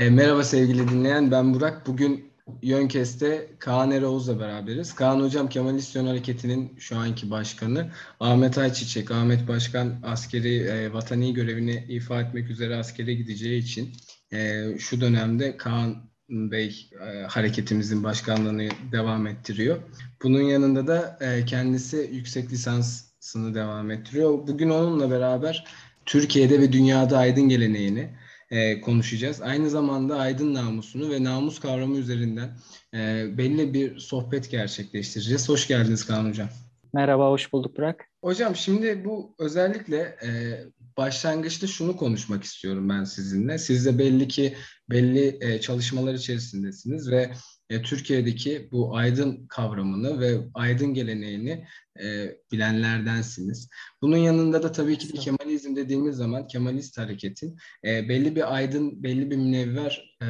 E, merhaba sevgili dinleyen, ben Burak. Bugün Yönkes'te Kaan Eroğuz'la beraberiz. Kaan Hocam Kemalist Yön Hareketi'nin şu anki başkanı. Ahmet Ayçiçek, Ahmet Başkan askeri e, vatani görevini ifa etmek üzere askere gideceği için e, şu dönemde Kaan Bey e, hareketimizin başkanlığını devam ettiriyor. Bunun yanında da e, kendisi yüksek lisansını devam ettiriyor. Bugün onunla beraber Türkiye'de ve dünyada aydın geleneğini, e, konuşacağız. Aynı zamanda aydın namusunu ve namus kavramı üzerinden e, belli bir sohbet gerçekleştireceğiz. Hoş geldiniz Kaan Hocam. Merhaba, hoş bulduk Burak. Hocam şimdi bu özellikle e, başlangıçta şunu konuşmak istiyorum ben sizinle. Siz de belli ki belli e, çalışmalar içerisindesiniz ve e, Türkiye'deki bu aydın kavramını ve aydın geleneğini e, bilenlerdensiniz. Bunun yanında da tabii ki de Kemalizm dediğimiz zaman Kemalist hareketin e, belli bir aydın, belli bir münevver e,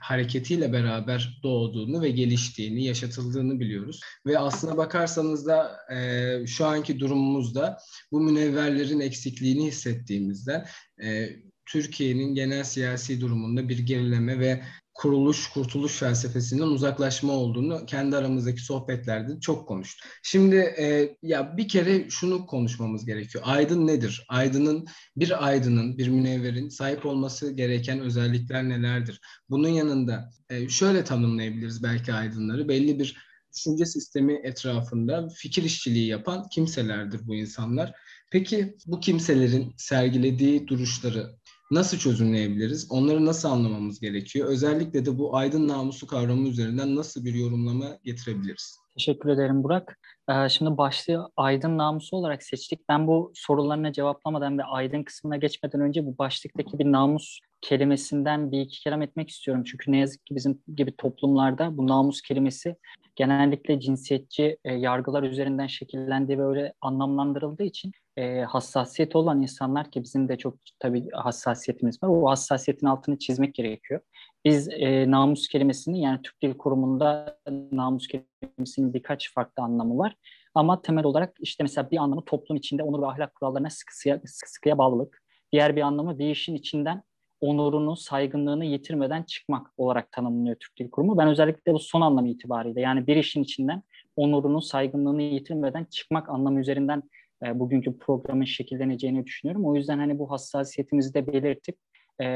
hareketiyle beraber doğduğunu ve geliştiğini, yaşatıldığını biliyoruz. Ve aslına bakarsanız da e, şu anki durumumuzda bu münevverlerin eksikliğini hissettiğimizden e, Türkiye'nin genel siyasi durumunda bir gerileme ve kuruluş, kurtuluş felsefesinden uzaklaşma olduğunu kendi aramızdaki sohbetlerde çok konuştuk. Şimdi e, ya bir kere şunu konuşmamız gerekiyor. Aydın nedir? Aydının bir aydının, bir münevverin sahip olması gereken özellikler nelerdir? Bunun yanında e, şöyle tanımlayabiliriz belki aydınları. Belli bir düşünce sistemi etrafında fikir işçiliği yapan kimselerdir bu insanlar. Peki bu kimselerin sergilediği duruşları nasıl çözümleyebiliriz? Onları nasıl anlamamız gerekiyor? Özellikle de bu aydın namusu kavramı üzerinden nasıl bir yorumlama getirebiliriz? Teşekkür ederim Burak. Ee, şimdi başlığı aydın namusu olarak seçtik. Ben bu sorularına cevaplamadan ve aydın kısmına geçmeden önce bu başlıktaki bir namus kelimesinden bir iki kelam etmek istiyorum. Çünkü ne yazık ki bizim gibi toplumlarda bu namus kelimesi genellikle cinsiyetçi e, yargılar üzerinden şekillendiği ve öyle anlamlandırıldığı için e, hassasiyeti olan insanlar ki bizim de çok tabii hassasiyetimiz var. O hassasiyetin altını çizmek gerekiyor. Biz e, namus kelimesini yani Türk Dil Kurumu'nda namus kelimesinin birkaç farklı anlamı var. Ama temel olarak işte mesela bir anlamı toplum içinde onur ve ahlak kurallarına sıkı sıkıya, sıkı sıkıya bağlılık. Diğer bir anlamı bir işin içinden onurunu, saygınlığını yitirmeden çıkmak olarak tanımlıyor Türk Dil Kurumu. Ben özellikle bu son anlamı itibariyle yani bir işin içinden onurunu, saygınlığını yitirmeden çıkmak anlamı üzerinden e, bugünkü programın şekilleneceğini düşünüyorum. O yüzden hani bu hassasiyetimizi de belirtip e,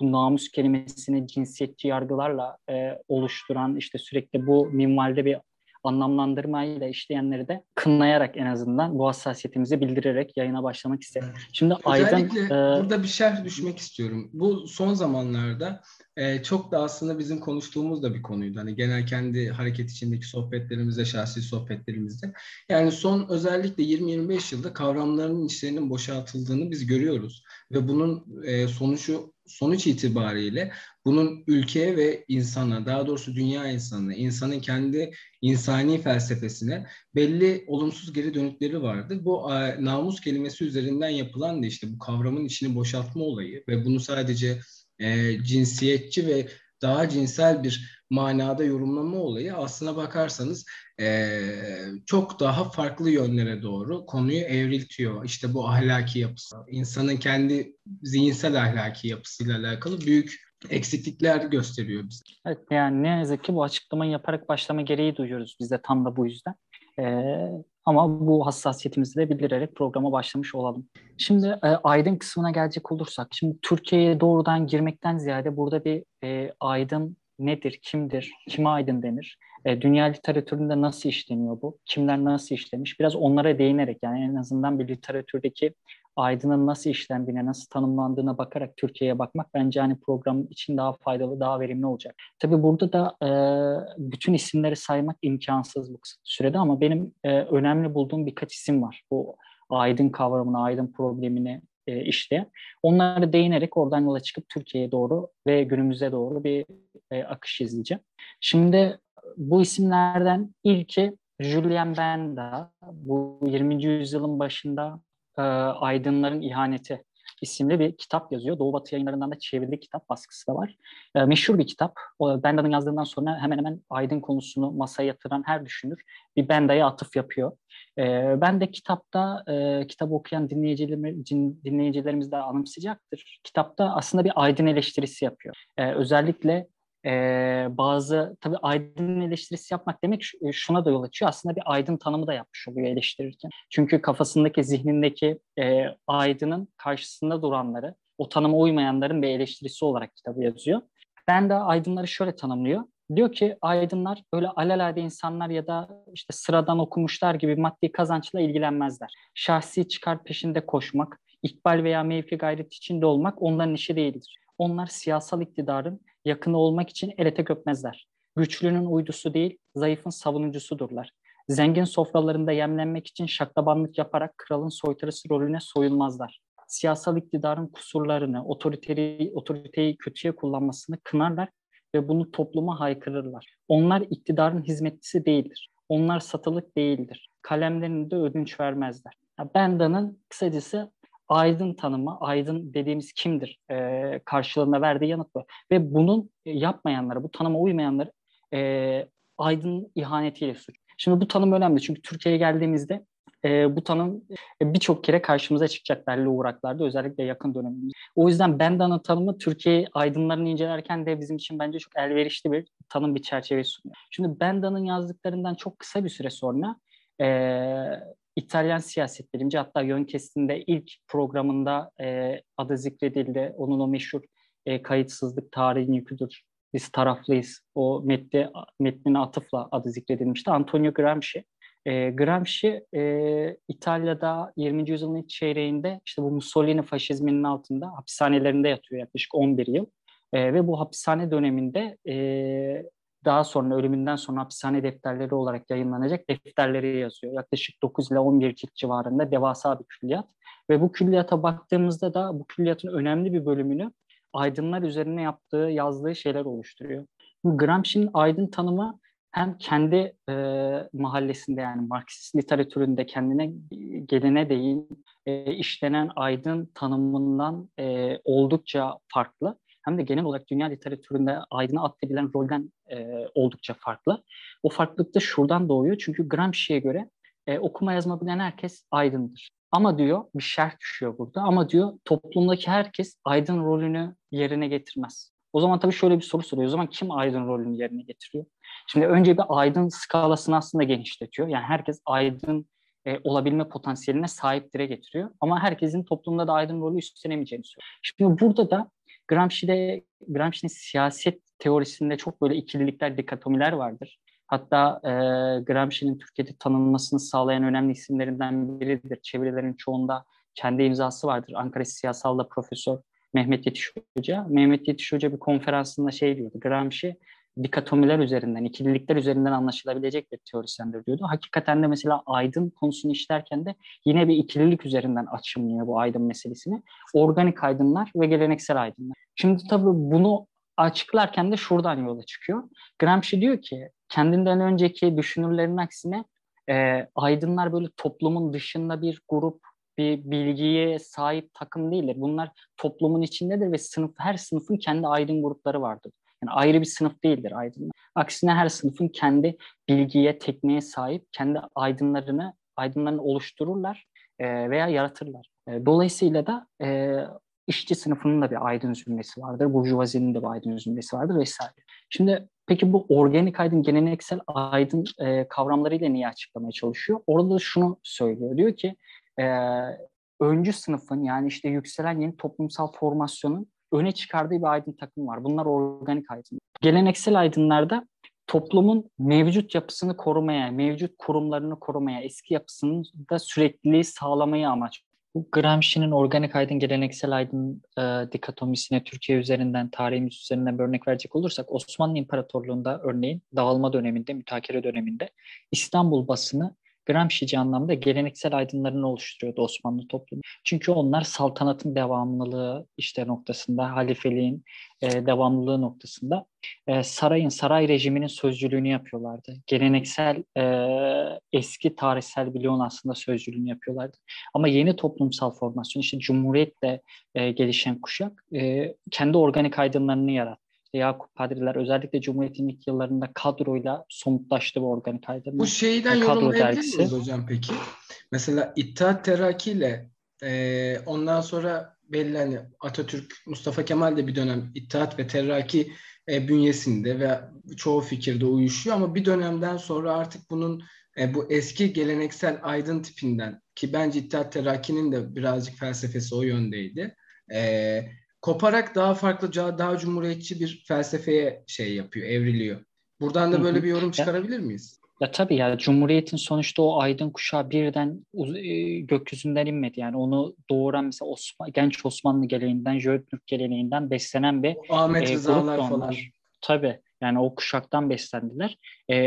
bu namus kelimesini cinsiyetçi yargılarla e, oluşturan işte sürekli bu minvalde bir anlamlandırmayla işleyenleri de kınlayarak en azından bu hassasiyetimizi bildirerek yayına başlamak istedim. Şimdi Özellikle Aydın... E... burada bir şerh düşmek istiyorum. Bu son zamanlarda e, çok da aslında bizim konuştuğumuz da bir konuydu. Hani genel kendi hareket içindeki sohbetlerimizde, şahsi sohbetlerimizde. Yani son özellikle 20-25 yılda kavramların içlerinin boşaltıldığını biz görüyoruz. Ve bunun e, sonucu sonuç itibariyle bunun ülkeye ve insana, daha doğrusu dünya insanına, insanın kendi insani felsefesine belli olumsuz geri dönükleri vardı. Bu e, namus kelimesi üzerinden yapılan da işte bu kavramın içini boşaltma olayı ve bunu sadece e, cinsiyetçi ve daha cinsel bir manada yorumlama olayı aslına bakarsanız e, çok daha farklı yönlere doğru konuyu evriltiyor. İşte bu ahlaki yapısı, insanın kendi zihinsel ahlaki yapısıyla alakalı büyük eksiklikler gösteriyor bize. Evet yani ne yazık ki bu açıklamayı yaparak başlama gereği duyuyoruz biz de tam da bu yüzden. Ee, ama bu hassasiyetimizi de bildirerek programa başlamış olalım. Şimdi e, aydın kısmına gelecek olursak, şimdi Türkiye'ye doğrudan girmekten ziyade burada bir e, aydın nedir, kimdir, kime aydın denir? E, dünya literatüründe nasıl işleniyor bu? Kimler nasıl işlemiş? Biraz onlara değinerek yani en azından bir literatürdeki aydının nasıl işlendiğine, nasıl tanımlandığına bakarak Türkiye'ye bakmak bence hani program için daha faydalı, daha verimli olacak. Tabii burada da e, bütün isimleri saymak imkansız bu sürede ama benim e, önemli bulduğum birkaç isim var. Bu aydın kavramını, aydın problemini e, işleyen. Onları değinerek oradan yola çıkıp Türkiye'ye doğru ve günümüze doğru bir e, akış izleyeceğim. Şimdi bu isimlerden ilki Julien Benda. Bu 20. yüzyılın başında e, aydınların ihaneti isimli bir kitap yazıyor. Doğu Batı yayınlarından da çevrildi kitap baskısı da var. E, meşhur bir kitap. O, Benda'nın yazdığından sonra hemen hemen aydın konusunu masaya yatıran her düşünür bir Benda'ya atıf yapıyor. E, ben de kitapta e, kitabı okuyan dinleyicilerimiz, dinleyicilerimiz de anımsayacaktır. Kitapta aslında bir aydın eleştirisi yapıyor. E, özellikle e, bazı tabii aydın eleştirisi yapmak demek şuna da yol açıyor. Aslında bir aydın tanımı da yapmış oluyor eleştirirken. Çünkü kafasındaki, zihnindeki e, aydının karşısında duranları, o tanıma uymayanların bir eleştirisi olarak kitabı yazıyor. Ben de aydınları şöyle tanımlıyor. Diyor ki aydınlar öyle alelade insanlar ya da işte sıradan okumuşlar gibi maddi kazançla ilgilenmezler. Şahsi çıkar peşinde koşmak, ikbal veya mevki gayret içinde olmak onların işi değildir. Onlar siyasal iktidarın yakını olmak için el ete köpmezler. Güçlünün uydusu değil, zayıfın savunucusudurlar. Zengin sofralarında yemlenmek için şaklabanlık yaparak kralın soytarısı rolüne soyulmazlar. Siyasal iktidarın kusurlarını, otoriteyi, otoriteyi kötüye kullanmasını kınarlar ve bunu topluma haykırırlar. Onlar iktidarın hizmetçisi değildir. Onlar satılık değildir. Kalemlerinde ödünç vermezler. Benda'nın kısacası aydın tanımı, aydın dediğimiz kimdir e, karşılığında verdiği yanıt bu. Ve bunun yapmayanları, bu tanıma uymayanları e, aydın ihanetiyle suç. Şimdi bu tanım önemli çünkü Türkiye'ye geldiğimizde e, bu tanım e, birçok kere karşımıza çıkacak belli uğraklarda özellikle yakın dönemimizde. O yüzden Benda'nın tanımı Türkiye aydınlarını incelerken de bizim için bence çok elverişli bir tanım bir çerçeve sunuyor. Şimdi Benda'nın yazdıklarından çok kısa bir süre sonra e, İtalyan siyaset bilimci hatta yön kestinde ilk programında e, adı zikredildi. Onun o meşhur e, kayıtsızlık tarihin yüküdür. Biz taraflıyız. O metni, metnine atıfla adı zikredilmişti. Antonio Gramsci. E, Gramsci e, İtalya'da 20. yüzyılın ilk çeyreğinde işte bu Mussolini faşizminin altında hapishanelerinde yatıyor yaklaşık 11 yıl. E, ve bu hapishane döneminde e, daha sonra ölümünden sonra hapishane defterleri olarak yayınlanacak defterleri yazıyor. Yaklaşık 9 ile 11 cilt civarında devasa bir külliyat. Ve bu külliyata baktığımızda da bu külliyatın önemli bir bölümünü aydınlar üzerine yaptığı, yazdığı şeyler oluşturuyor. Gramsci'nin aydın tanımı hem kendi e, mahallesinde yani Marksist literatüründe kendine gelene değin e, işlenen aydın tanımından e, oldukça farklı hem de genel olarak dünya literatüründe aydına atfedilen rolden e, oldukça farklı. O farklılık da şuradan doğuyor. Çünkü Gramsci'ye göre e, okuma yazma bilen herkes aydındır. Ama diyor bir şerh düşüyor burada. Ama diyor toplumdaki herkes aydın rolünü yerine getirmez. O zaman tabii şöyle bir soru soruyor. O zaman kim aydın rolünü yerine getiriyor? Şimdi önce bir aydın skalasını aslında genişletiyor. Yani herkes aydın e, olabilme potansiyeline sahip dire getiriyor. Ama herkesin toplumda da aydın rolü üstlenemeyeceğini söylüyor. Şimdi burada da Gramsci'de Gramsci'nin siyaset teorisinde çok böyle ikililikler, dikatomiler vardır. Hatta e, Gramsci'nin Türkiye'de tanınmasını sağlayan önemli isimlerinden biridir. Çevirilerin çoğunda kendi imzası vardır. Ankara Siyasal'da Profesör Mehmet Yetiş Hoca. Mehmet Yetiş Hoca bir konferansında şey diyordu. Gramsci dikatomiler üzerinden, ikililikler üzerinden anlaşılabilecek bir teorisyendir diyordu. Hakikaten de mesela aydın konusunu işlerken de yine bir ikililik üzerinden açımlıyor bu aydın meselesini. Organik aydınlar ve geleneksel aydınlar. Şimdi tabii bunu açıklarken de şuradan yola çıkıyor. Gramsci diyor ki kendinden önceki düşünürlerin aksine e, aydınlar böyle toplumun dışında bir grup, bir bilgiye sahip takım değildir. Bunlar toplumun içindedir ve sınıf her sınıfın kendi aydın grupları vardır. Yani ayrı bir sınıf değildir aydınlar. Aksine her sınıfın kendi bilgiye, tekniğe sahip, kendi aydınlarını, aydınlarını oluştururlar e, veya yaratırlar. E, dolayısıyla da e, işçi sınıfının da bir aydın zümresi vardır, burjuvazinin de bir aydın zümresi vardır vesaire. Şimdi peki bu organik aydın, geleneksel aydın e, kavramlarıyla niye açıklamaya çalışıyor? Orada da şunu söylüyor. Diyor ki e, öncü sınıfın yani işte yükselen yeni toplumsal formasyonun öne çıkardığı bir aydın takım var. Bunlar organik aydın. Geleneksel aydınlarda toplumun mevcut yapısını korumaya, mevcut kurumlarını korumaya, eski yapısının da sürekliliği sağlamayı amaç. Bu Gramsci'nin organik aydın, geleneksel aydın e, dikotomisine Türkiye üzerinden, tarihimiz üzerinden bir örnek verecek olursak Osmanlı İmparatorluğu'nda örneğin dağılma döneminde, mütakere döneminde İstanbul basını Gramsci'ci anlamda geleneksel aydınlarını oluşturuyordu Osmanlı toplumu. Çünkü onlar saltanatın devamlılığı işte noktasında, halifeliğin e, devamlılığı noktasında e, sarayın, saray rejiminin sözcülüğünü yapıyorlardı. Geleneksel e, eski tarihsel biliyon aslında sözcülüğünü yapıyorlardı. Ama yeni toplumsal formasyon, işte Cumhuriyet'le e, gelişen kuşak e, kendi organik aydınlarını yarattı. İşte Yakup Kadriler özellikle Cumhuriyet'in ilk yıllarında kadroyla somutlaştı bu organik aydınlar. Bu şeyden yani yorumlayabilir miyiz hocam peki? Mesela İttihat Terakki ile e, ondan sonra belli hani Atatürk, Mustafa Kemal de bir dönem İttihat ve Terakki e, bünyesinde ve çoğu fikirde uyuşuyor ama bir dönemden sonra artık bunun e, bu eski geleneksel aydın tipinden ki bence İttihat Terakki'nin de birazcık felsefesi o yöndeydi. E, koparak daha farklı, daha cumhuriyetçi bir felsefeye şey yapıyor, evriliyor. Buradan da böyle bir yorum çıkarabilir miyiz? Ya tabii ya Cumhuriyet'in sonuçta o aydın kuşağı birden e, gökyüzünden inmedi. Yani onu doğuran mesela Osman, genç Osmanlı geleneğinden, Jötnürk geleneğinden beslenen bir Ahmet e, Rızalar falan. Tabii yani o kuşaktan beslendiler. E,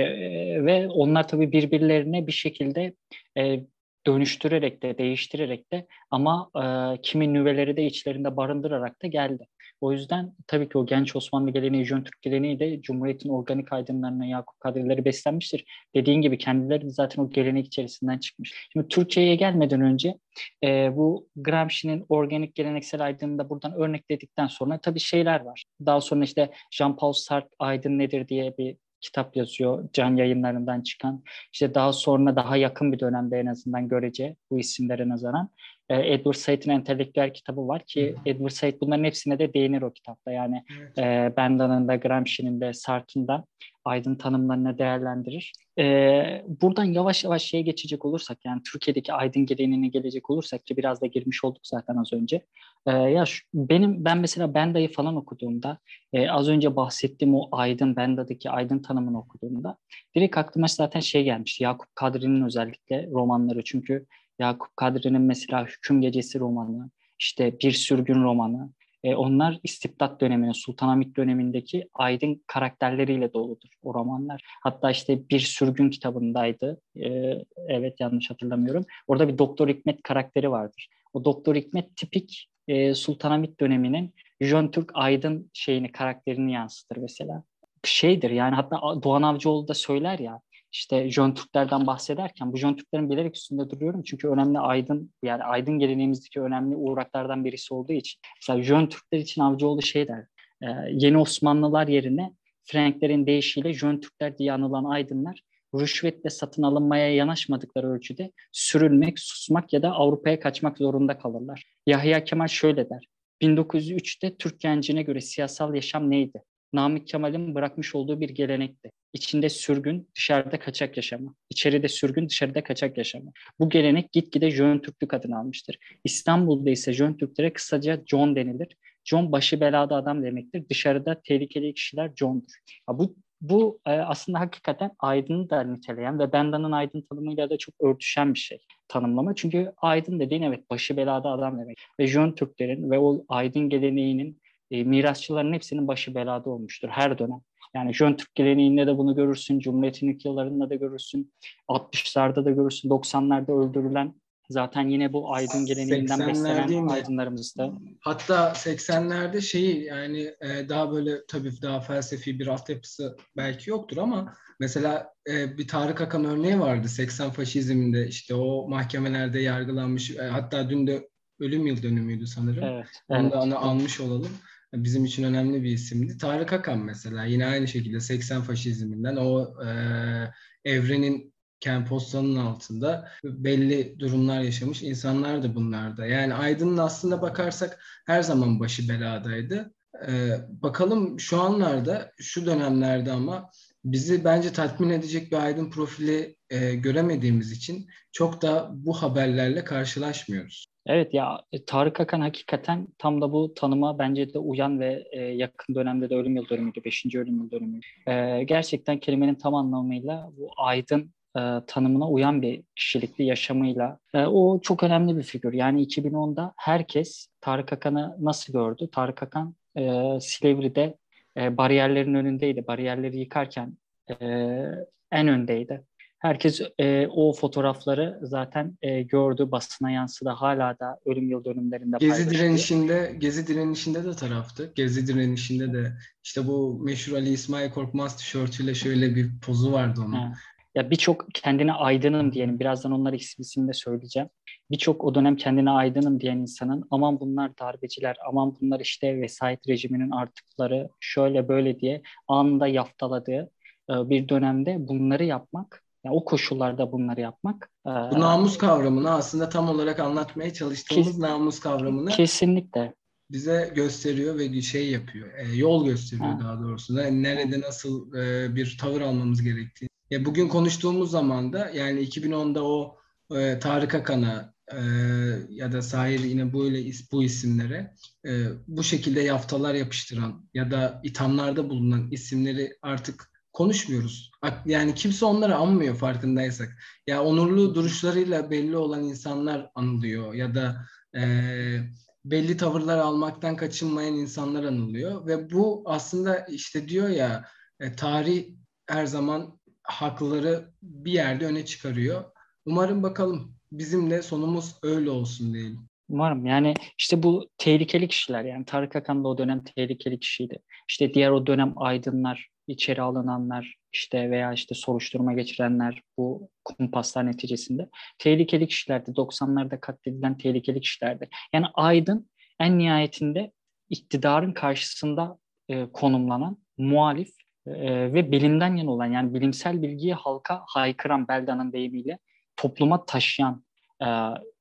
ve onlar tabii birbirlerine bir şekilde e, dönüştürerek de değiştirerek de ama e, kimi nüveleri de içlerinde barındırarak da geldi. O yüzden tabii ki o genç Osmanlı geleneği, Jön Türk geleneği de Cumhuriyet'in organik aydınlarına Yakup Kadrileri beslenmiştir. Dediğin gibi kendileri de zaten o gelenek içerisinden çıkmış. Şimdi Türkiye'ye gelmeden önce e, bu Gramsci'nin organik geleneksel aydınını da buradan örnekledikten sonra tabii şeyler var. Daha sonra işte Jean-Paul Sartre aydın nedir diye bir kitap yazıyor can yayınlarından çıkan. İşte daha sonra daha yakın bir dönemde en azından görece bu isimlere nazaran e, Edward Said'in entelektüel kitabı var ki Edward Said bunların hepsine de değinir o kitapta. Yani evet. e, Bendan'ın da Gramsci'nin de Sartre'ın da aydın tanımlarını değerlendirir. E, buradan yavaş yavaş şeye geçecek olursak yani Türkiye'deki aydın geleneğine gelecek olursak ki biraz da girmiş olduk zaten az önce. E, ya şu, benim ben mesela Benda'yı falan okuduğumda e, az önce bahsettiğim o aydın Benda'daki aydın tanımını okuduğumda direkt aklıma zaten şey gelmişti. Yakup Kadri'nin özellikle romanları çünkü Yakup Kadri'nin mesela Hüküm Gecesi romanı, işte Bir Sürgün romanı, e, onlar istibdat döneminin, Sultanahmet dönemindeki aydın karakterleriyle doludur o romanlar. Hatta işte Bir Sürgün kitabındaydı, e, evet yanlış hatırlamıyorum. Orada bir Doktor Hikmet karakteri vardır. O Doktor Hikmet tipik e, Sultanahmet döneminin Jön Türk aydın şeyini, karakterini yansıtır mesela. Şeydir yani hatta Doğan Avcıoğlu da söyler ya işte Jön Türklerden bahsederken bu Jön Türklerin bilerek üstünde duruyorum çünkü önemli aydın yani aydın geleneğimizdeki önemli uğraklardan birisi olduğu için. Mesela Jön Türkler için Avcıoğlu şey der e, yeni Osmanlılar yerine Franklerin deyişiyle Jön Türkler diye anılan aydınlar rüşvetle satın alınmaya yanaşmadıkları ölçüde sürülmek, susmak ya da Avrupa'ya kaçmak zorunda kalırlar. Yahya Kemal şöyle der. 1903'te Türk gencine göre siyasal yaşam neydi? Namık Kemal'in bırakmış olduğu bir gelenekti. İçinde sürgün, dışarıda kaçak yaşama. İçeride sürgün, dışarıda kaçak yaşama. Bu gelenek gitgide Jön Türklük adını almıştır. İstanbul'da ise Jön Türklere kısaca John denilir. John başı belada adam demektir. Dışarıda tehlikeli kişiler John'dur. bu bu e, aslında hakikaten aydını da niteleyen ve Benda'nın aydın tanımıyla da çok örtüşen bir şey tanımlama. Çünkü aydın dediğin evet başı belada adam demek. Ve Jön Türklerin ve o aydın geleneğinin e, mirasçıların hepsinin başı belada olmuştur her dönem. Yani Jön Türk geleneğinde de bunu görürsün, Cumhuriyet'in ilk yıllarında da görürsün, 60'larda da görürsün, 90'larda öldürülen zaten yine bu aydın geleneğinden beslenen aydınlarımızda. Hatta 80'lerde şeyi yani e, daha böyle tabii daha felsefi bir altyapısı belki yoktur ama mesela e, bir Tarık Akan örneği vardı 80 faşizminde işte o mahkemelerde yargılanmış e, hatta dün de ölüm yıl dönümüydü sanırım. Evet, Onu evet. da onu almış olalım bizim için önemli bir isimdi. Tarık Akan mesela yine aynı şekilde 80 faşizminden o e, evrenin Kempostan'ın altında belli durumlar yaşamış insanlar da bunlarda. Yani Aydın'ın aslında bakarsak her zaman başı beladaydı. Ee, bakalım şu anlarda, şu dönemlerde ama bizi bence tatmin edecek bir Aydın profili e, göremediğimiz için çok da bu haberlerle karşılaşmıyoruz. Evet ya e, Tarık Akan hakikaten tam da bu tanıma bence de uyan ve e, yakın dönemde de ölüm yıl dönümüydü, 5. ölüm yıl dönümü. E, gerçekten kelimenin tam anlamıyla bu aydın e, tanımına uyan bir kişilikli yaşamıyla. E, o çok önemli bir figür. Yani 2010'da herkes Tarık Akan'ı nasıl gördü? Tarık Akan e, Silivri'de e, bariyerlerin önündeydi. Bariyerleri yıkarken e, en öndeydi. Herkes e, o fotoğrafları zaten e, gördü, basına yansıdı. Hala da ölüm yıl dönümlerinde Gezi paylaşıyor. direnişinde, Gezi direnişinde de taraftı. Gezi direnişinde de işte bu meşhur Ali İsmail Korkmaz tişörtüyle şöyle bir pozu vardı onun. Ha. Ya birçok kendine aydınım diyelim. Birazdan onlar isimde söyleyeceğim. Birçok o dönem kendine aydınım diyen insanın aman bunlar darbeciler, aman bunlar işte vesayet rejiminin artıkları şöyle böyle diye anında yaftaladığı e, bir dönemde bunları yapmak yani o koşullarda bunları yapmak. Bu namus kavramını aslında tam olarak anlatmaya çalıştığımız kes, namus kavramını kesinlikle bize gösteriyor ve şey yapıyor. E, yol gösteriyor ha. daha doğrusu. Nerede nasıl e, bir tavır almamız gerektiği. Ya bugün konuştuğumuz zaman da yani 2010'da o e, Tarık Akan'a e, ya da Sahir yine böyle bu isimlere e, bu şekilde yaftalar yapıştıran ya da ithamlarda bulunan isimleri artık konuşmuyoruz. Yani kimse onları anmıyor farkındaysak. Ya onurlu duruşlarıyla belli olan insanlar anılıyor ya da e, belli tavırlar almaktan kaçınmayan insanlar anılıyor ve bu aslında işte diyor ya e, tarih her zaman hakları bir yerde öne çıkarıyor. Umarım bakalım bizim de sonumuz öyle olsun diyelim. Umarım yani işte bu tehlikeli kişiler yani Tarık Akan da o dönem tehlikeli kişiydi. İşte diğer o dönem aydınlar, içeri alınanlar işte veya işte soruşturma geçirenler bu kumpaslar neticesinde tehlikeli kişilerdi. 90'larda katledilen tehlikeli kişilerdi. Yani aydın en nihayetinde iktidarın karşısında e, konumlanan muhalif e, ve bilimden yana olan yani bilimsel bilgiyi halka haykıran Belda'nın deyimiyle topluma taşıyan e,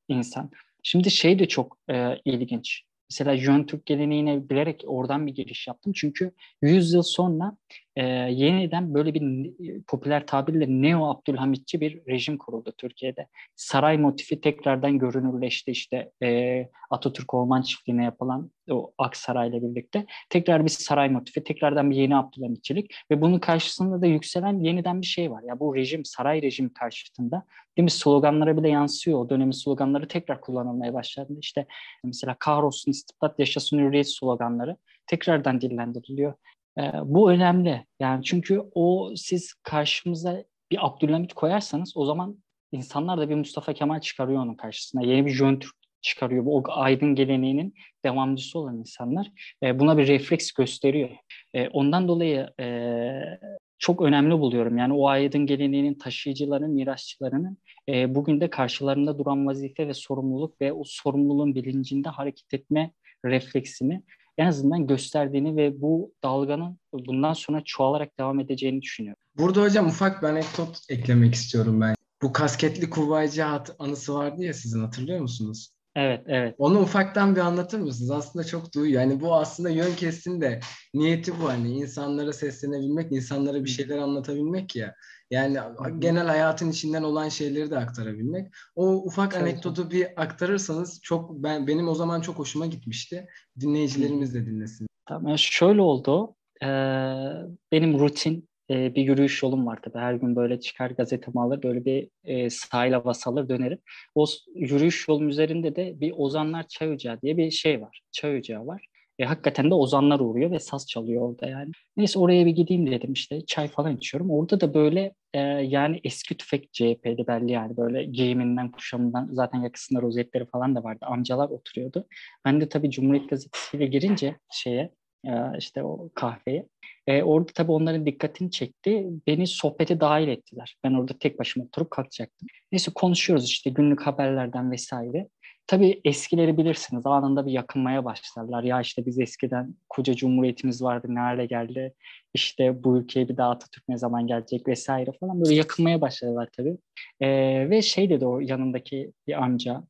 insan. Şimdi şey de çok e, ilginç. Mesela Jön Türk geleneğine bilerek oradan bir giriş yaptım. Çünkü 100 yıl sonra e, yeniden böyle bir popüler tabirle Neo Abdülhamitçi bir rejim kuruldu Türkiye'de. Saray motifi tekrardan görünürleşti işte e, Atatürk Orman Çiftliği'ne yapılan o Aksaray'la birlikte. Tekrar bir saray motifi, tekrardan bir yeni Abdülhamitçilik ve bunun karşısında da yükselen yeniden bir şey var. Ya bu rejim, saray rejim karşısında değil mi sloganlara bile yansıyor. O dönemin sloganları tekrar kullanılmaya başladı. İşte mesela kahrolsun istibdat yaşasın hürriyet sloganları tekrardan dillendiriliyor. E, bu önemli. Yani çünkü o siz karşımıza bir Abdülhamit koyarsanız o zaman insanlar da bir Mustafa Kemal çıkarıyor onun karşısına. Yeni bir Jön Türk çıkarıyor. O aydın geleneğinin devamcısı olan insanlar e, buna bir refleks gösteriyor. E, ondan dolayı e, çok önemli buluyorum. Yani o aydın geleneğinin taşıyıcılarının, mirasçılarının e, bugün de karşılarında duran vazife ve sorumluluk ve o sorumluluğun bilincinde hareket etme refleksini en azından gösterdiğini ve bu dalganın bundan sonra çoğalarak devam edeceğini düşünüyorum. Burada hocam ufak bir anekdot eklemek istiyorum ben. Bu kasketli kuvvaycı anısı vardı ya sizin hatırlıyor musunuz? Evet, evet. Onu ufaktan bir anlatır mısınız? Aslında çok duyuyor. Yani bu aslında yön kestin de niyeti bu hani insanlara seslenebilmek, insanlara bir şeyler anlatabilmek ya. Yani genel hayatın içinden olan şeyleri de aktarabilmek. O ufak evet. anekdotu bir aktarırsanız çok ben benim o zaman çok hoşuma gitmişti. Dinleyicilerimiz de dinlesin. Tamam. Şöyle oldu. Ee, benim rutin e, bir yürüyüş yolum var tabii. Her gün böyle çıkar gazetemi alır, böyle bir e, sahil havası alır dönerim. O yürüyüş yolum üzerinde de bir Ozanlar Çay Ocağı diye bir şey var. Çay Ocağı var. E, hakikaten de ozanlar uğruyor ve saz çalıyor orada yani. Neyse oraya bir gideyim dedim işte çay falan içiyorum. Orada da böyle e, yani eski tüfek CHP'li belli yani böyle giyiminden kuşamından zaten yakasında rozetleri falan da vardı. Amcalar oturuyordu. Ben de tabii Cumhuriyet Gazetesi'yle girince şeye e, işte o kahveye. E, orada tabii onların dikkatini çekti. Beni sohbete dahil ettiler. Ben orada tek başıma oturup kalkacaktım. Neyse konuşuyoruz işte günlük haberlerden vesaire. Tabii eskileri bilirsiniz anında bir yakınmaya başlarlar. Ya işte biz eskiden koca cumhuriyetimiz vardı ne hale geldi. İşte bu ülkeye bir daha Atatürk ne zaman gelecek vesaire falan böyle yakınmaya başladılar tabii. Ee, ve şey dedi o yanındaki bir amca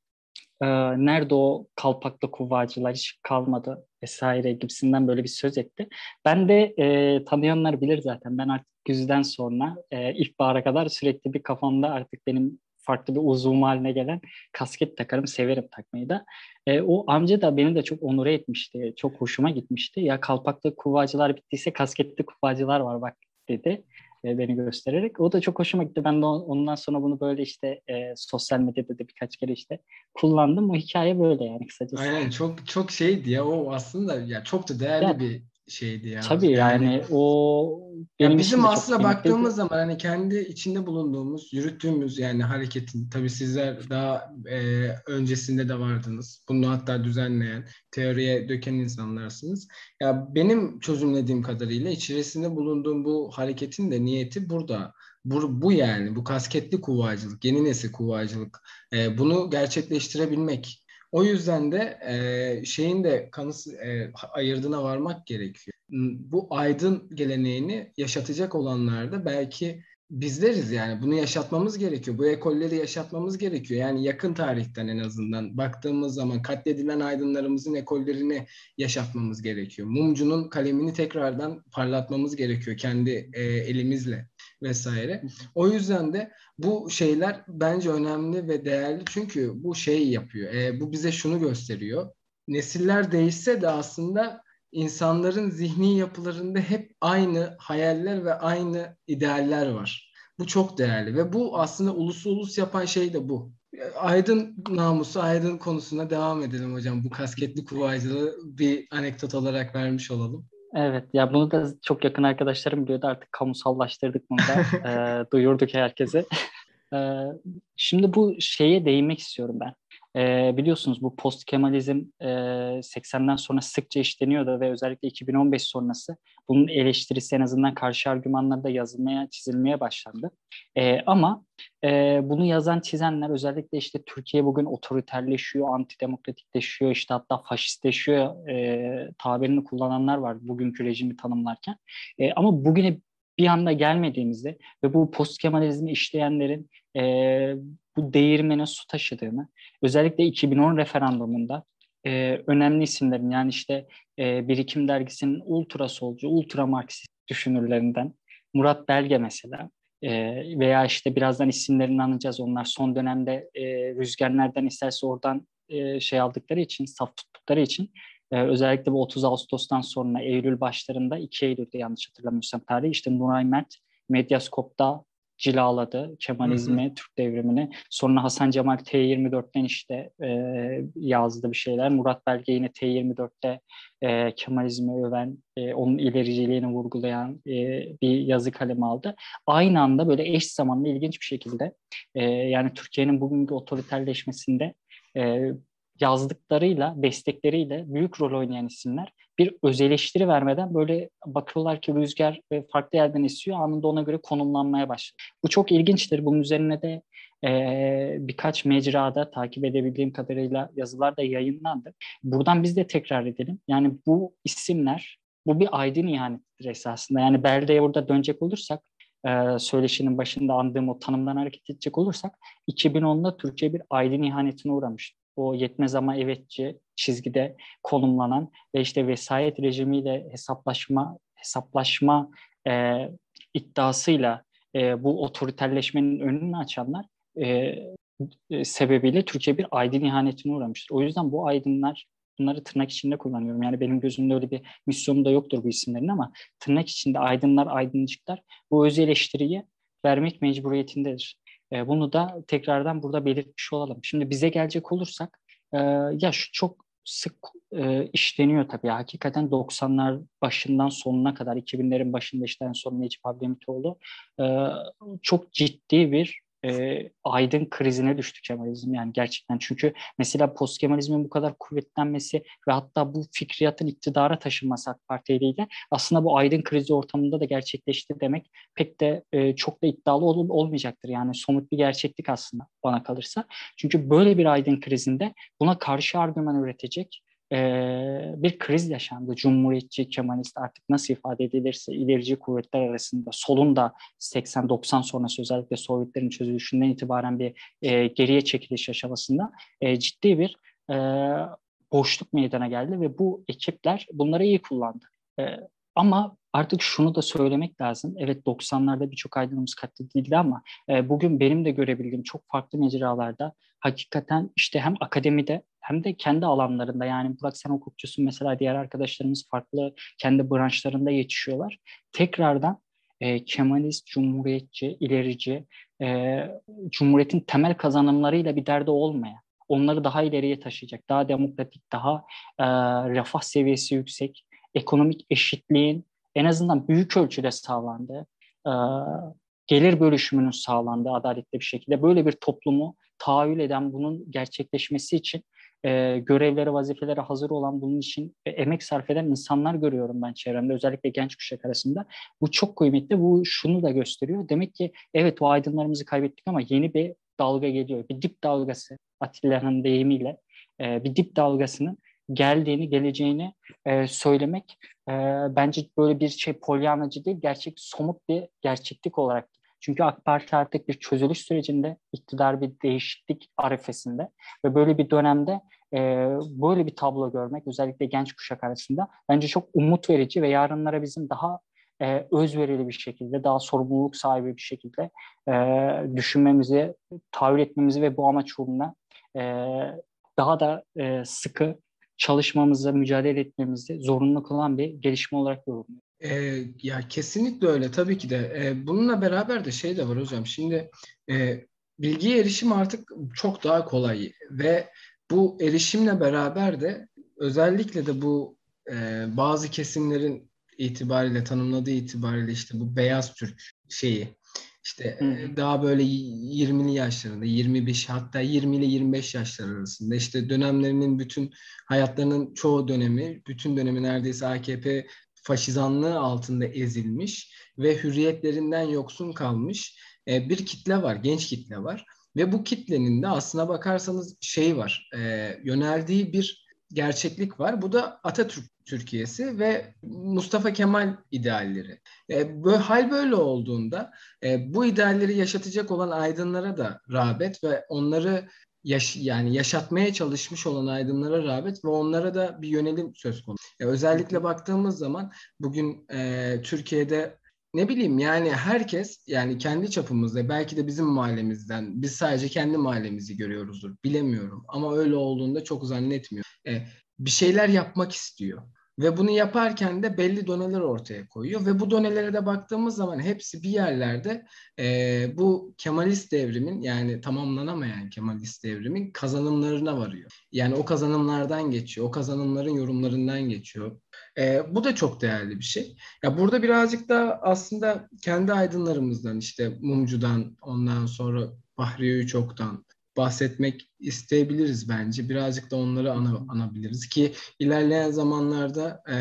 e, nerede o kalpaklı kuvvacılar hiç kalmadı vesaire gibisinden böyle bir söz etti. Ben de e, tanıyanlar bilir zaten ben artık güzden sonra e, ilkbahara kadar sürekli bir kafamda artık benim farklı bir uzun haline gelen kasket takarım. Severim takmayı da. E, o amca da beni de çok onure etmişti. Çok hoşuma gitmişti. Ya kalpaklı kuvvacılar bittiyse kasketli kuvvacılar var bak dedi e, beni göstererek. O da çok hoşuma gitti. Ben de ondan sonra bunu böyle işte e, sosyal medyada da birkaç kere işte kullandım. O hikaye böyle yani kısacası. Aynen çok çok şeydi ya o aslında ya çok da değerli ya, bir şeydi ya. Tabii yani, yani o benim ya bizim aslında baktığımız zaman hani kendi içinde bulunduğumuz, yürüttüğümüz yani hareketin tabii sizler daha e, öncesinde de vardınız. Bunu hatta düzenleyen, teoriye döken insanlarsınız. Ya benim çözümlediğim kadarıyla içerisinde bulunduğum bu hareketin de niyeti burada. Bu, bu yani bu kasketli kuvvacılık, yeni nesil kuvvacılık. E, bunu gerçekleştirebilmek. O yüzden de e, şeyin de kanısı e, ayırdığına varmak gerekiyor. Bu aydın geleneğini yaşatacak olanlar da belki bizleriz yani. Bunu yaşatmamız gerekiyor. Bu ekolleri yaşatmamız gerekiyor. Yani yakın tarihten en azından baktığımız zaman katledilen aydınlarımızın ekollerini yaşatmamız gerekiyor. Mumcunun kalemini tekrardan parlatmamız gerekiyor kendi e, elimizle vesaire. O yüzden de bu şeyler bence önemli ve değerli çünkü bu şey yapıyor. E, bu bize şunu gösteriyor. Nesiller değişse de aslında insanların zihni yapılarında hep aynı hayaller ve aynı idealler var. Bu çok değerli ve bu aslında ulusu ulus yapan şey de bu. Aydın namusu, Aydın konusuna devam edelim hocam. Bu kasketli kuvaycılığı bir anekdot olarak vermiş olalım. Evet ya bunu da çok yakın arkadaşlarım biliyordu artık kamusallaştırdık bunu da e, duyurduk herkese. e, şimdi bu şeye değinmek istiyorum ben. E, biliyorsunuz bu post Kemalizm e, 80'den sonra sıkça işleniyordu ve özellikle 2015 sonrası bunun eleştirisi en azından karşı argümanlarda yazılmaya, çizilmeye başlandı. E, ama e, bunu yazan, çizenler özellikle işte Türkiye bugün otoriterleşiyor, antidemokratikleşiyor, işte hatta faşistleşiyor e, tabirini kullananlar var bugünkü rejimi tanımlarken. E, ama bugüne bir anda gelmediğimizde ve bu post Kemalizmi işleyenlerin e, bu değirmene su taşıdığını, özellikle 2010 referandumunda e, önemli isimlerin yani işte e, Birikim Dergisi'nin ultra solcu, ultra marksist düşünürlerinden Murat Belge mesela e, veya işte birazdan isimlerini anacağız onlar son dönemde e, Rüzgar nereden isterse oradan e, şey aldıkları için, saf tuttukları için e, özellikle bu 30 Ağustos'tan sonra Eylül başlarında 2 Eylül'de yanlış hatırlamıyorsam tarihi işte Nuray Mert Medyaskop'ta cilaladı Kemalizmi, hı hı. Türk devrimini. Sonra Hasan Cemal T24'ten işte e, yazdı bir şeyler. Murat Belge yine T24'te e, Kemalizmi öven, e, onun ilericiliğini vurgulayan e, bir yazı kalemi aldı. Aynı anda böyle eş zamanlı ilginç bir şekilde e, yani Türkiye'nin bugünkü otoriterleşmesinde e, yazdıklarıyla, destekleriyle büyük rol oynayan isimler bir öz eleştiri vermeden böyle bakıyorlar ki rüzgar farklı yerden esiyor anında ona göre konumlanmaya başlıyor. Bu çok ilginçtir. Bunun üzerine de e, birkaç mecrada takip edebildiğim kadarıyla yazılar da yayınlandı. Buradan biz de tekrar edelim. Yani bu isimler, bu bir aydın ihanetidir esasında. Yani Belde'ye burada dönecek olursak, e, söyleşinin başında andığım o tanımdan hareket edecek olursak, 2010'da Türkiye bir aydın ihanetine uğramış o yetmez ama evetçi çizgide konumlanan ve işte vesayet rejimiyle hesaplaşma hesaplaşma e, iddiasıyla e, bu otoriterleşmenin önünü açanlar e, e, sebebiyle Türkiye bir aydın ihanetine uğramıştır. O yüzden bu aydınlar bunları tırnak içinde kullanıyorum. Yani benim gözümde öyle bir misyonu da yoktur bu isimlerin ama tırnak içinde aydınlar, aydıncıklar bu öz eleştiriyi vermek mecburiyetindedir. E, bunu da tekrardan burada belirtmiş olalım. Şimdi bize gelecek olursak e, ya şu çok sık e, işleniyor tabii. Hakikaten 90'lar başından sonuna kadar 2000'lerin başında işte en son Necip Abdülhamitoğlu e, çok ciddi bir e, aydın krizine düştü Kemalizm yani gerçekten. Çünkü mesela post Kemalizmin bu kadar kuvvetlenmesi ve hatta bu fikriyatın iktidara taşınması AK Parti eliyle aslında bu aydın krizi ortamında da gerçekleşti demek pek de e, çok da iddialı ol, olmayacaktır. Yani somut bir gerçeklik aslında bana kalırsa. Çünkü böyle bir aydın krizinde buna karşı argüman üretecek bir kriz yaşandı. Cumhuriyetçi, Kemalist artık nasıl ifade edilirse ilerici kuvvetler arasında solun da 80-90 sonrası özellikle Sovyetlerin çözülüşünden itibaren bir e, geriye çekiliş aşamasında e, ciddi bir e, boşluk meydana geldi ve bu ekipler bunları iyi kullandı. E, ama artık şunu da söylemek lazım. Evet 90'larda birçok aydınımız katledildi ama e, bugün benim de görebildiğim çok farklı mecralarda hakikaten işte hem akademide hem de kendi alanlarında yani Burak sen hukukçusun mesela diğer arkadaşlarımız farklı kendi branşlarında yetişiyorlar. Tekrardan e, Kemalist, Cumhuriyetçi, ilerici, e, Cumhuriyet'in temel kazanımlarıyla bir derdi olmaya, onları daha ileriye taşıyacak, daha demokratik, daha e, refah seviyesi yüksek, ekonomik eşitliğin en azından büyük ölçüde sağlandığı, e, gelir bölüşümünün sağlandığı adaletli bir şekilde böyle bir toplumu tahayyül eden bunun gerçekleşmesi için e, görevlere, vazifelere hazır olan bunun için emek sarf eden insanlar görüyorum ben çevremde özellikle genç kuşak arasında. Bu çok kıymetli. Bu şunu da gösteriyor. Demek ki evet o aydınlarımızı kaybettik ama yeni bir dalga geliyor. Bir dip dalgası Atilla'nın deyimiyle e, bir dip dalgasının geldiğini, geleceğini e, söylemek e, bence böyle bir şey polyanacı değil, gerçek somut bir gerçeklik olarak. Çünkü AK Parti artık bir çözülüş sürecinde, iktidar bir değişiklik arifesinde ve böyle bir dönemde e, böyle bir tablo görmek özellikle genç kuşak arasında bence çok umut verici ve yarınlara bizim daha e, özverili bir şekilde, daha sorumluluk sahibi bir şekilde e, düşünmemizi, tahayyül etmemizi ve bu amaç uğruna e, daha da e, sıkı çalışmamızı, mücadele etmemizi zorunlu kılan bir gelişme olarak yorumluyorum. E, ya kesinlikle öyle tabii ki de. E, bununla beraber de şey de var hocam. Şimdi e, bilgiye erişim artık çok daha kolay ve bu erişimle beraber de özellikle de bu e, bazı kesimlerin itibariyle tanımladığı itibariyle işte bu beyaz Türk şeyi işte Hı. daha böyle 20'li yaşlarında 25 hatta 20 ile 25 yaşlar arasında işte dönemlerinin bütün hayatlarının çoğu dönemi bütün dönemi neredeyse AKP faşizanlığı altında ezilmiş ve hürriyetlerinden yoksun kalmış bir kitle var, genç kitle var. Ve bu kitlenin de aslına bakarsanız şey var, yöneldiği bir gerçeklik var. Bu da Atatürk Türkiye'si ve Mustafa Kemal idealleri. E, böyle, hal böyle olduğunda e, bu idealleri yaşatacak olan aydınlara da rağbet ve onları yaş yani yaşatmaya çalışmış olan aydınlara rağbet ve onlara da bir yönelim söz konusu. E, özellikle baktığımız zaman bugün e, Türkiye'de ne bileyim yani herkes yani kendi çapımızda belki de bizim mahallemizden biz sadece kendi mahallemizi görüyoruzdur bilemiyorum ama öyle olduğunda çok zannetmiyorum. E, bir şeyler yapmak istiyor. Ve bunu yaparken de belli doneler ortaya koyuyor. Ve bu donelere de baktığımız zaman hepsi bir yerlerde e, bu Kemalist devrimin yani tamamlanamayan Kemalist devrimin kazanımlarına varıyor. Yani o kazanımlardan geçiyor. O kazanımların yorumlarından geçiyor. E, bu da çok değerli bir şey. Ya burada birazcık da aslında kendi aydınlarımızdan işte Mumcu'dan ondan sonra Bahriye Üçok'tan bahsetmek isteyebiliriz bence. Birazcık da onları ana, anabiliriz ki ilerleyen zamanlarda e,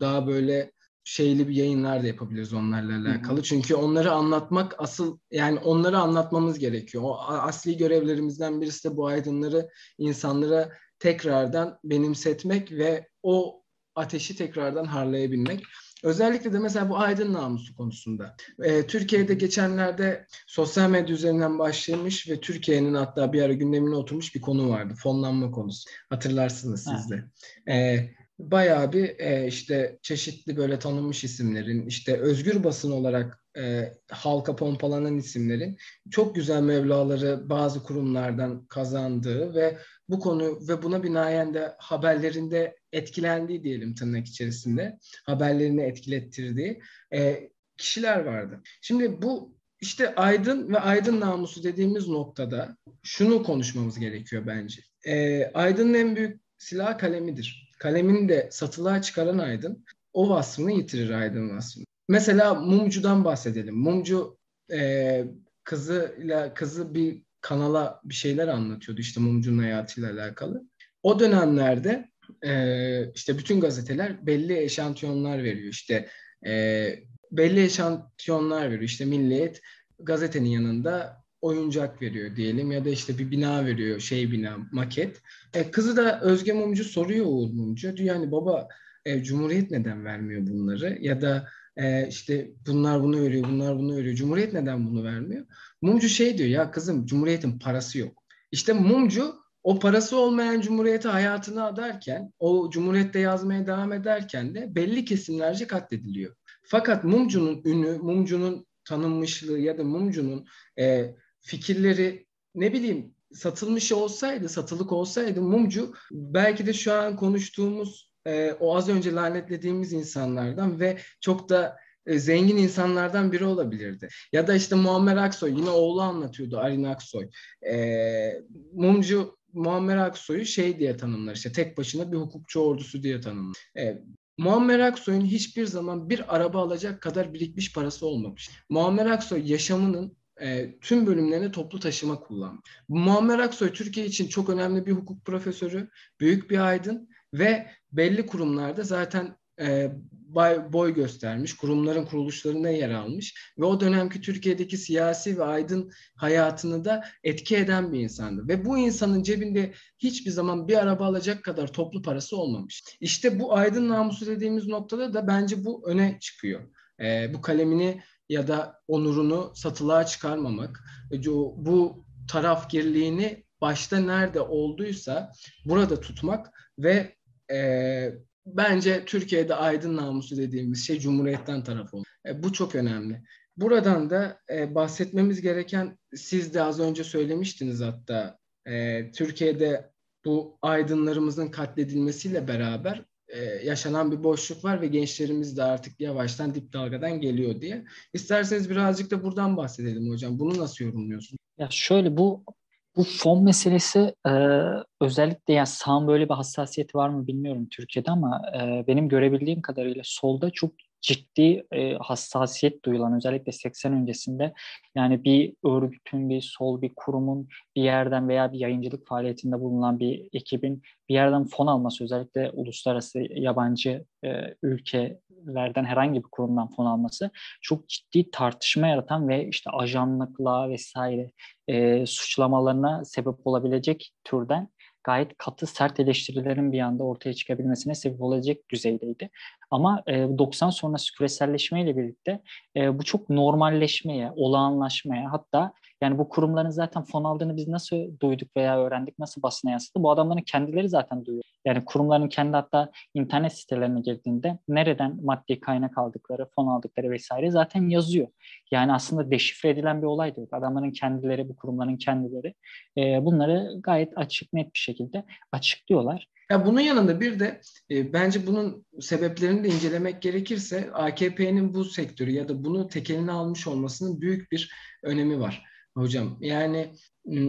daha böyle şeyli bir yayınlar da yapabiliriz onlarla alakalı. Hı hı. Çünkü onları anlatmak asıl yani onları anlatmamız gerekiyor. O asli görevlerimizden birisi de bu aydınları insanlara tekrardan benimsetmek ve o ateşi tekrardan harlayabilmek. Özellikle de mesela bu aydın namusu konusunda. E, Türkiye'de geçenlerde sosyal medya üzerinden başlamış ve Türkiye'nin hatta bir ara gündemine oturmuş bir konu vardı. Fonlanma konusu. Hatırlarsınız siz de. E, bayağı bir e, işte çeşitli böyle tanınmış isimlerin işte özgür basın olarak e, halka pompalanan isimlerin çok güzel mevlaları bazı kurumlardan kazandığı ve bu konu ve buna binaen de haberlerinde etkilendiği diyelim tırnak içerisinde haberlerini etkilettirdiği e, kişiler vardı. Şimdi bu işte aydın ve aydın namusu dediğimiz noktada şunu konuşmamız gerekiyor bence. E, aydının en büyük silah kalemidir. Kalemini de satılığa çıkaran aydın o vasfını yitirir aydın vasfını. Mesela mumcudan bahsedelim. Mumcu e, kızıyla kızı bir kanala bir şeyler anlatıyordu işte mumcunun hayatıyla alakalı. O dönemlerde e, işte bütün gazeteler belli eşantiyonlar veriyor. İşte e, belli eşantiyonlar veriyor. İşte Milliyet gazetenin yanında oyuncak veriyor diyelim ya da işte bir bina veriyor şey bina maket. E, kızı da Özge Mumcu soruyor Uğur Mumcu. Diyor yani baba e, Cumhuriyet neden vermiyor bunları ya da e, işte bunlar bunu veriyor bunlar bunu veriyor. Cumhuriyet neden bunu vermiyor? Mumcu şey diyor ya kızım Cumhuriyet'in parası yok. İşte Mumcu o parası olmayan cumhuriyete hayatını adarken, o cumhuriyette yazmaya devam ederken de belli kesimlerce katlediliyor. Fakat Mumcu'nun ünü, Mumcu'nun tanınmışlığı ya da Mumcu'nun e, fikirleri ne bileyim satılmış olsaydı, satılık olsaydı Mumcu belki de şu an konuştuğumuz e, o az önce lanetlediğimiz insanlardan ve çok da e, zengin insanlardan biri olabilirdi. Ya da işte Muammer Aksoy yine oğlu anlatıyordu Arin Aksoy. E, Mumcu Muammer Aksoy'u şey diye tanımlar işte tek başına bir hukukçu ordusu diye tanımlar. E, Muammer Aksoy'un hiçbir zaman bir araba alacak kadar birikmiş parası olmamış. Muammer Aksoy yaşamının e, tüm bölümlerini toplu taşıma kullanmış. Muammer Aksoy Türkiye için çok önemli bir hukuk profesörü, büyük bir aydın ve belli kurumlarda zaten e, boy göstermiş, kurumların kuruluşlarına yer almış ve o dönemki Türkiye'deki siyasi ve aydın hayatını da etki eden bir insandı. Ve bu insanın cebinde hiçbir zaman bir araba alacak kadar toplu parası olmamış. İşte bu aydın namusu dediğimiz noktada da bence bu öne çıkıyor. E, bu kalemini ya da onurunu satılığa çıkarmamak, bu taraf girliğini başta nerede olduysa burada tutmak ve e, bence Türkiye'de aydın namusu dediğimiz şey Cumhuriyet'ten taraf oldu. E, bu çok önemli. Buradan da e, bahsetmemiz gereken, siz de az önce söylemiştiniz hatta, e, Türkiye'de bu aydınlarımızın katledilmesiyle beraber e, yaşanan bir boşluk var ve gençlerimiz de artık yavaştan dip dalgadan geliyor diye. İsterseniz birazcık da buradan bahsedelim hocam. Bunu nasıl yorumluyorsunuz? Ya şöyle bu bu fon meselesi e, özellikle yani sağın böyle bir hassasiyeti var mı bilmiyorum Türkiye'de ama e, benim görebildiğim kadarıyla solda çok ciddi e, hassasiyet duyulan özellikle 80 öncesinde yani bir örgütün, bir sol bir kurumun bir yerden veya bir yayıncılık faaliyetinde bulunan bir ekibin bir yerden fon alması özellikle uluslararası yabancı e, ülkelerden herhangi bir kurumdan fon alması çok ciddi tartışma yaratan ve işte ajanlıkla vesaire e, suçlamalarına sebep olabilecek türden gayet katı sert eleştirilerin bir anda ortaya çıkabilmesine sebep olacak düzeydeydi. Ama e, 90 sonrası küreselleşmeyle birlikte e, bu çok normalleşmeye, olağanlaşmaya hatta yani bu kurumların zaten fon aldığını biz nasıl duyduk veya öğrendik, nasıl basına yansıdı? Bu adamların kendileri zaten duyuyor. Yani kurumların kendi hatta internet sitelerine girdiğinde nereden maddi kaynak aldıkları, fon aldıkları vesaire zaten yazıyor. Yani aslında deşifre edilen bir olay yok. Adamların kendileri, bu kurumların kendileri e, bunları gayet açık, net bir şekilde açıklıyorlar. Ya bunun yanında bir de e, bence bunun sebeplerini de incelemek gerekirse AKP'nin bu sektörü ya da bunu tekeline almış olmasının büyük bir önemi var hocam. Yani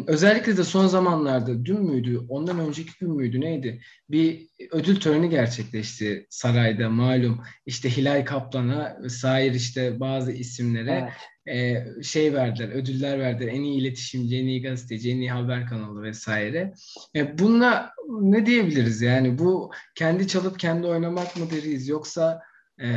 özellikle de son zamanlarda dün müydü, ondan önceki gün müydü neydi? Bir ödül töreni gerçekleşti sarayda malum. İşte Hilal Kaplan'a vesaire işte bazı isimlere evet. e, şey verdiler, ödüller verdiler. En iyi iletişimci, en iyi gazeteci, en iyi haber kanalı vesaire. E, bununla ne diyebiliriz yani? Bu kendi çalıp kendi oynamak mı deriz yoksa e,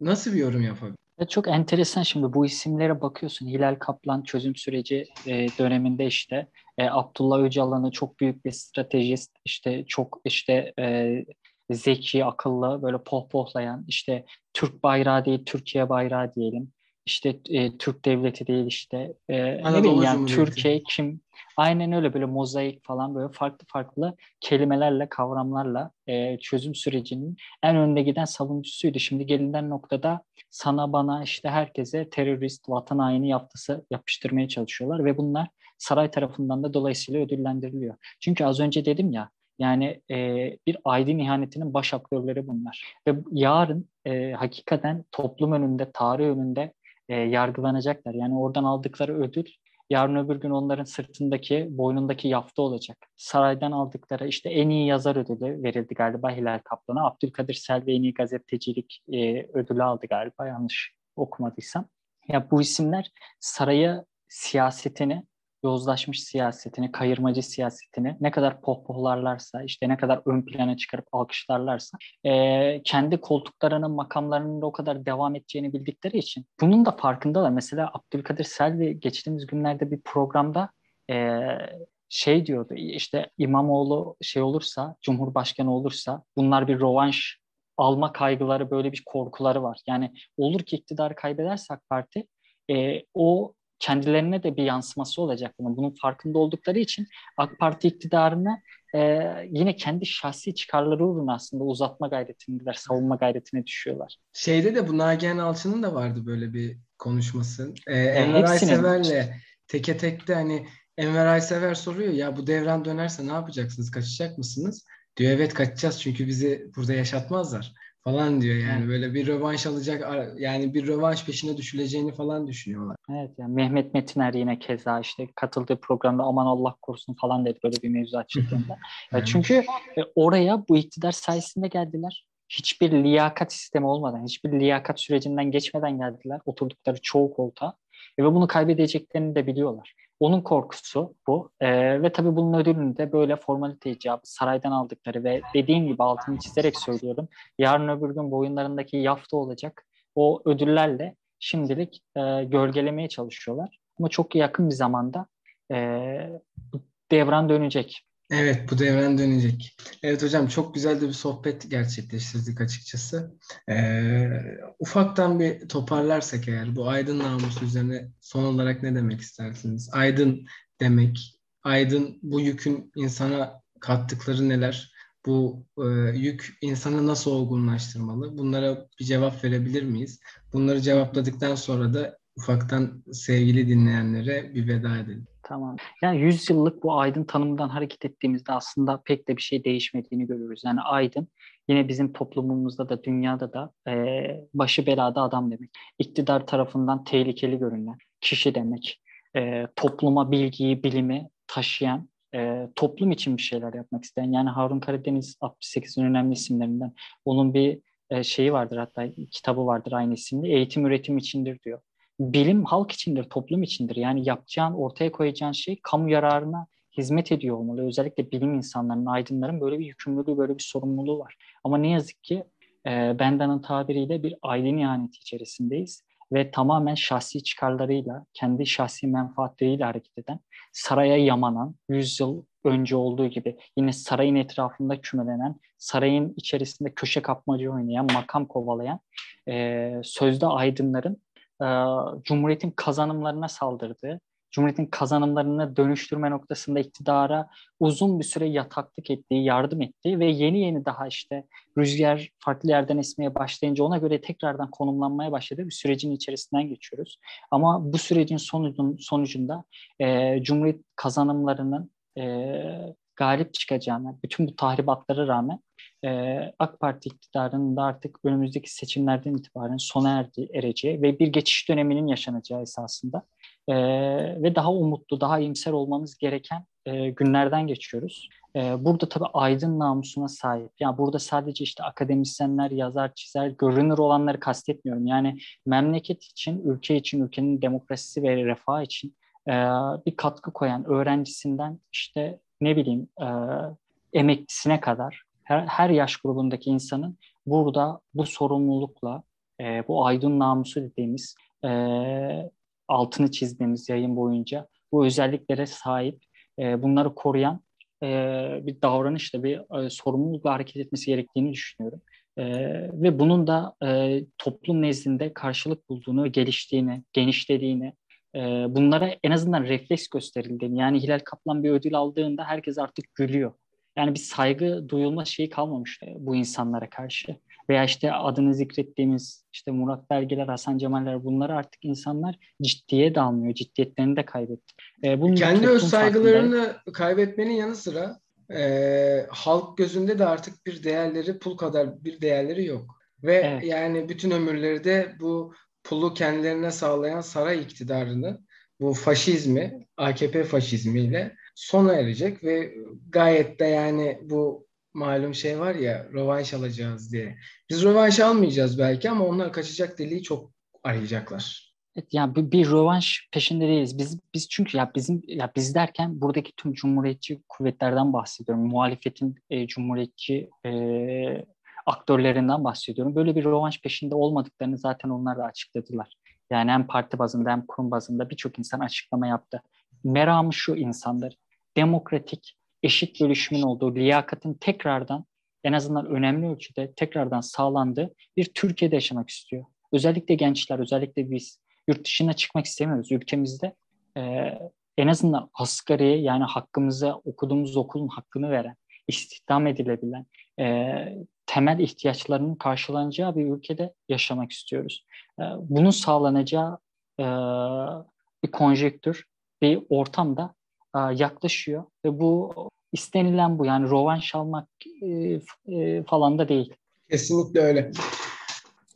nasıl bir yorum yapabiliriz? Çok enteresan şimdi bu isimlere bakıyorsun. Hilal Kaplan çözüm süreci e, döneminde işte e, Abdullah Öcalan'ı çok büyük bir stratejist, işte çok işte e, zeki, akıllı, böyle pohpohlayan, işte Türk bayrağı değil, Türkiye bayrağı diyelim. İşte e, Türk devleti değil işte. E, ne bileyim yani Türkiye kim Aynen öyle böyle mozaik falan böyle farklı farklı kelimelerle, kavramlarla e, çözüm sürecinin en önde giden savunucusuydu. Şimdi gelinen noktada sana bana işte herkese terörist, vatan haini yaptısı yapıştırmaya çalışıyorlar ve bunlar saray tarafından da dolayısıyla ödüllendiriliyor. Çünkü az önce dedim ya yani e, bir aydın ihanetinin baş aktörleri bunlar. Ve yarın e, hakikaten toplum önünde, tarih önünde e, yargılanacaklar. Yani oradan aldıkları ödül yarın öbür gün onların sırtındaki, boynundaki yafta olacak. Saraydan aldıkları işte en iyi yazar ödülü verildi galiba Hilal Kaplan'a. Abdülkadir Selvi en iyi gazetecilik e, ödülü aldı galiba yanlış okumadıysam. Ya bu isimler saraya siyasetini yozlaşmış siyasetini, kayırmacı siyasetini ne kadar pohpohlarlarsa, işte ne kadar ön plana çıkarıp alkışlarlarsa e, kendi koltuklarının, makamlarının da o kadar devam edeceğini bildikleri için bunun da farkındalar. Mesela Abdülkadir Selvi geçtiğimiz günlerde bir programda e, şey diyordu işte İmamoğlu şey olursa, Cumhurbaşkanı olursa bunlar bir rovanş alma kaygıları böyle bir korkuları var. Yani olur ki iktidar kaybederse Parti e, o kendilerine de bir yansıması olacak bunun. Bunun farkında oldukları için AK Parti iktidarını e, yine kendi şahsi çıkarları uğruna aslında uzatma gayretindeler, savunma gayretine düşüyorlar. Şeyde de bu Nagihan Alçı'nın da vardı böyle bir konuşması. Ee, Enver Aysever'le teke tekte hani Enver Aysever soruyor ya bu devran dönerse ne yapacaksınız? Kaçacak mısınız? Diyor evet kaçacağız çünkü bizi burada yaşatmazlar falan diyor yani evet. böyle bir rövanş alacak yani bir rövanş peşine düşüleceğini falan düşünüyorlar. Evet yani Mehmet Metiner yine keza işte katıldığı programda aman Allah korusun falan dedi böyle bir mevzu açıldığında. yani çünkü e, oraya bu iktidar sayesinde geldiler. hiçbir liyakat sistemi olmadan, hiçbir liyakat sürecinden geçmeden geldiler oturdukları çoğu koltuğa ve bunu kaybedeceklerini de biliyorlar. Onun korkusu bu ee, ve tabii bunun ödülünü de böyle formalite icabı saraydan aldıkları ve dediğim gibi altını çizerek söylüyorum. Yarın öbür gün boyunlarındaki yafta olacak o ödüllerle şimdilik e, gölgelemeye çalışıyorlar. Ama çok yakın bir zamanda e, devran dönecek. Evet bu devran dönecek. Evet hocam çok güzel de bir sohbet gerçekleştirdik açıkçası. Ee, ufaktan bir toparlarsak eğer bu aydın namusu üzerine son olarak ne demek istersiniz? Aydın demek, aydın bu yükün insana kattıkları neler? Bu e, yük insanı nasıl olgunlaştırmalı? Bunlara bir cevap verebilir miyiz? Bunları cevapladıktan sonra da ufaktan sevgili dinleyenlere bir veda edelim. Tamam. Yani 100 yıllık bu aydın tanımından hareket ettiğimizde aslında pek de bir şey değişmediğini görüyoruz. Yani aydın yine bizim toplumumuzda da dünyada da e, başı belada adam demek. İktidar tarafından tehlikeli görünen kişi demek. E, topluma bilgiyi, bilimi taşıyan, e, toplum için bir şeyler yapmak isteyen. Yani Harun Karadeniz 68'in önemli isimlerinden. Onun bir e, şeyi vardır hatta kitabı vardır aynı isimli. Eğitim üretim içindir diyor bilim halk içindir, toplum içindir. Yani yapacağın, ortaya koyacağın şey kamu yararına hizmet ediyor olmalı. Özellikle bilim insanlarının, aydınların böyle bir yükümlülüğü, böyle bir sorumluluğu var. Ama ne yazık ki e, Bendan'ın tabiriyle bir aydın ihaneti içerisindeyiz ve tamamen şahsi çıkarlarıyla, kendi şahsi menfaatleriyle hareket eden, saraya yamanan, yüzyıl önce olduğu gibi yine sarayın etrafında kümelenen, sarayın içerisinde köşe kapmacı oynayan, makam kovalayan, e, sözde aydınların e, Cumhuriyet'in kazanımlarına saldırdığı, Cumhuriyet'in kazanımlarını dönüştürme noktasında iktidara uzun bir süre yataklık ettiği, yardım ettiği ve yeni yeni daha işte rüzgar farklı yerden esmeye başlayınca ona göre tekrardan konumlanmaya başladığı bir sürecin içerisinden geçiyoruz. Ama bu sürecin sonucun, sonucunda e, Cumhuriyet kazanımlarının e, galip çıkacağına, bütün bu tahribatlara rağmen e, AK Parti iktidarının da artık önümüzdeki seçimlerden itibaren sona erdi, ereceği ve bir geçiş döneminin yaşanacağı esasında e, ve daha umutlu, daha iyimser olmamız gereken e, günlerden geçiyoruz. E, burada tabii aydın namusuna sahip. Yani burada sadece işte akademisyenler, yazar, çizer, görünür olanları kastetmiyorum. Yani memleket için, ülke için, ülkenin demokrasisi ve refah için e, bir katkı koyan öğrencisinden işte ne bileyim e, emeklisine kadar her, her yaş grubundaki insanın burada bu sorumlulukla e, bu aydın namusu dediğimiz e, altını çizdiğimiz yayın boyunca bu özelliklere sahip e, bunları koruyan e, bir davranışla bir e, sorumlulukla hareket etmesi gerektiğini düşünüyorum. E, ve bunun da e, toplum nezdinde karşılık bulduğunu, geliştiğini, genişlediğini, e, bunlara en azından refleks gösterildiğini. Yani Hilal Kaplan bir ödül aldığında herkes artık gülüyor. Yani bir saygı duyulma şeyi kalmamış bu insanlara karşı. Veya işte adını zikrettiğimiz işte Murat Belgeler, Hasan Cemaller bunları artık insanlar ciddiye de almıyor. Ciddiyetlerini de kaybetti. Ee, bunun Kendi öz saygılarını farkında... kaybetmenin yanı sıra e, halk gözünde de artık bir değerleri pul kadar bir değerleri yok. Ve evet. yani bütün ömürleri de bu pulu kendilerine sağlayan saray iktidarını bu faşizmi, AKP faşizmiyle sona erecek ve gayet de yani bu malum şey var ya rövanş alacağız diye. Biz rövanş almayacağız belki ama onlar kaçacak deliği çok arayacaklar. Evet, yani bir, bir rövanş peşinde değiliz. Biz biz çünkü ya bizim ya biz derken buradaki tüm cumhuriyetçi kuvvetlerden bahsediyorum. Muhalefetin e, cumhuriyetçi e, aktörlerinden bahsediyorum. Böyle bir rövanş peşinde olmadıklarını zaten onlar da açıkladılar. Yani hem parti bazında hem kurum bazında birçok insan açıklama yaptı. Meramı şu insanlar demokratik, eşit bölüşümün olduğu, liyakatın tekrardan en azından önemli ölçüde tekrardan sağlandığı bir Türkiye'de yaşamak istiyor. Özellikle gençler, özellikle biz yurt dışına çıkmak istemiyoruz. Ülkemizde e, en azından asgari yani hakkımıza okuduğumuz okulun hakkını veren, istihdam edilebilen, e, temel ihtiyaçlarının karşılanacağı bir ülkede yaşamak istiyoruz. E, bunun sağlanacağı e, bir konjektür, bir ortamda e, yaklaşıyor ve bu istenilen bu yani rovanş almak e, e, falan da değil. Kesinlikle öyle.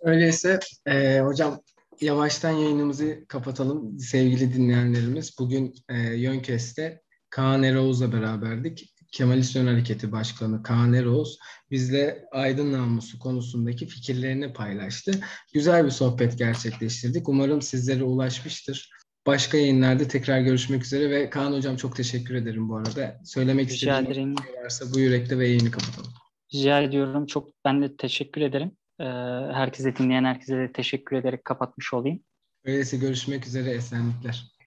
Öyleyse e, hocam yavaştan yayınımızı kapatalım sevgili dinleyenlerimiz. Bugün e, Yönkes'te Kaan Eroğuz'la beraberdik. Kemalist Ön Hareketi Başkanı Kaan Eroğuz bizle aydın namusu konusundaki fikirlerini paylaştı. Güzel bir sohbet gerçekleştirdik. Umarım sizlere ulaşmıştır. Başka yayınlarda tekrar görüşmek üzere ve Kaan Hocam çok teşekkür ederim bu arada. Söylemek Rica istediğim şey varsa bu yürekte ve yayını kapatalım. Rica ediyorum. Çok ben de teşekkür ederim. Ee, herkese dinleyen herkese de teşekkür ederek kapatmış olayım. Öyleyse görüşmek üzere esenlikler.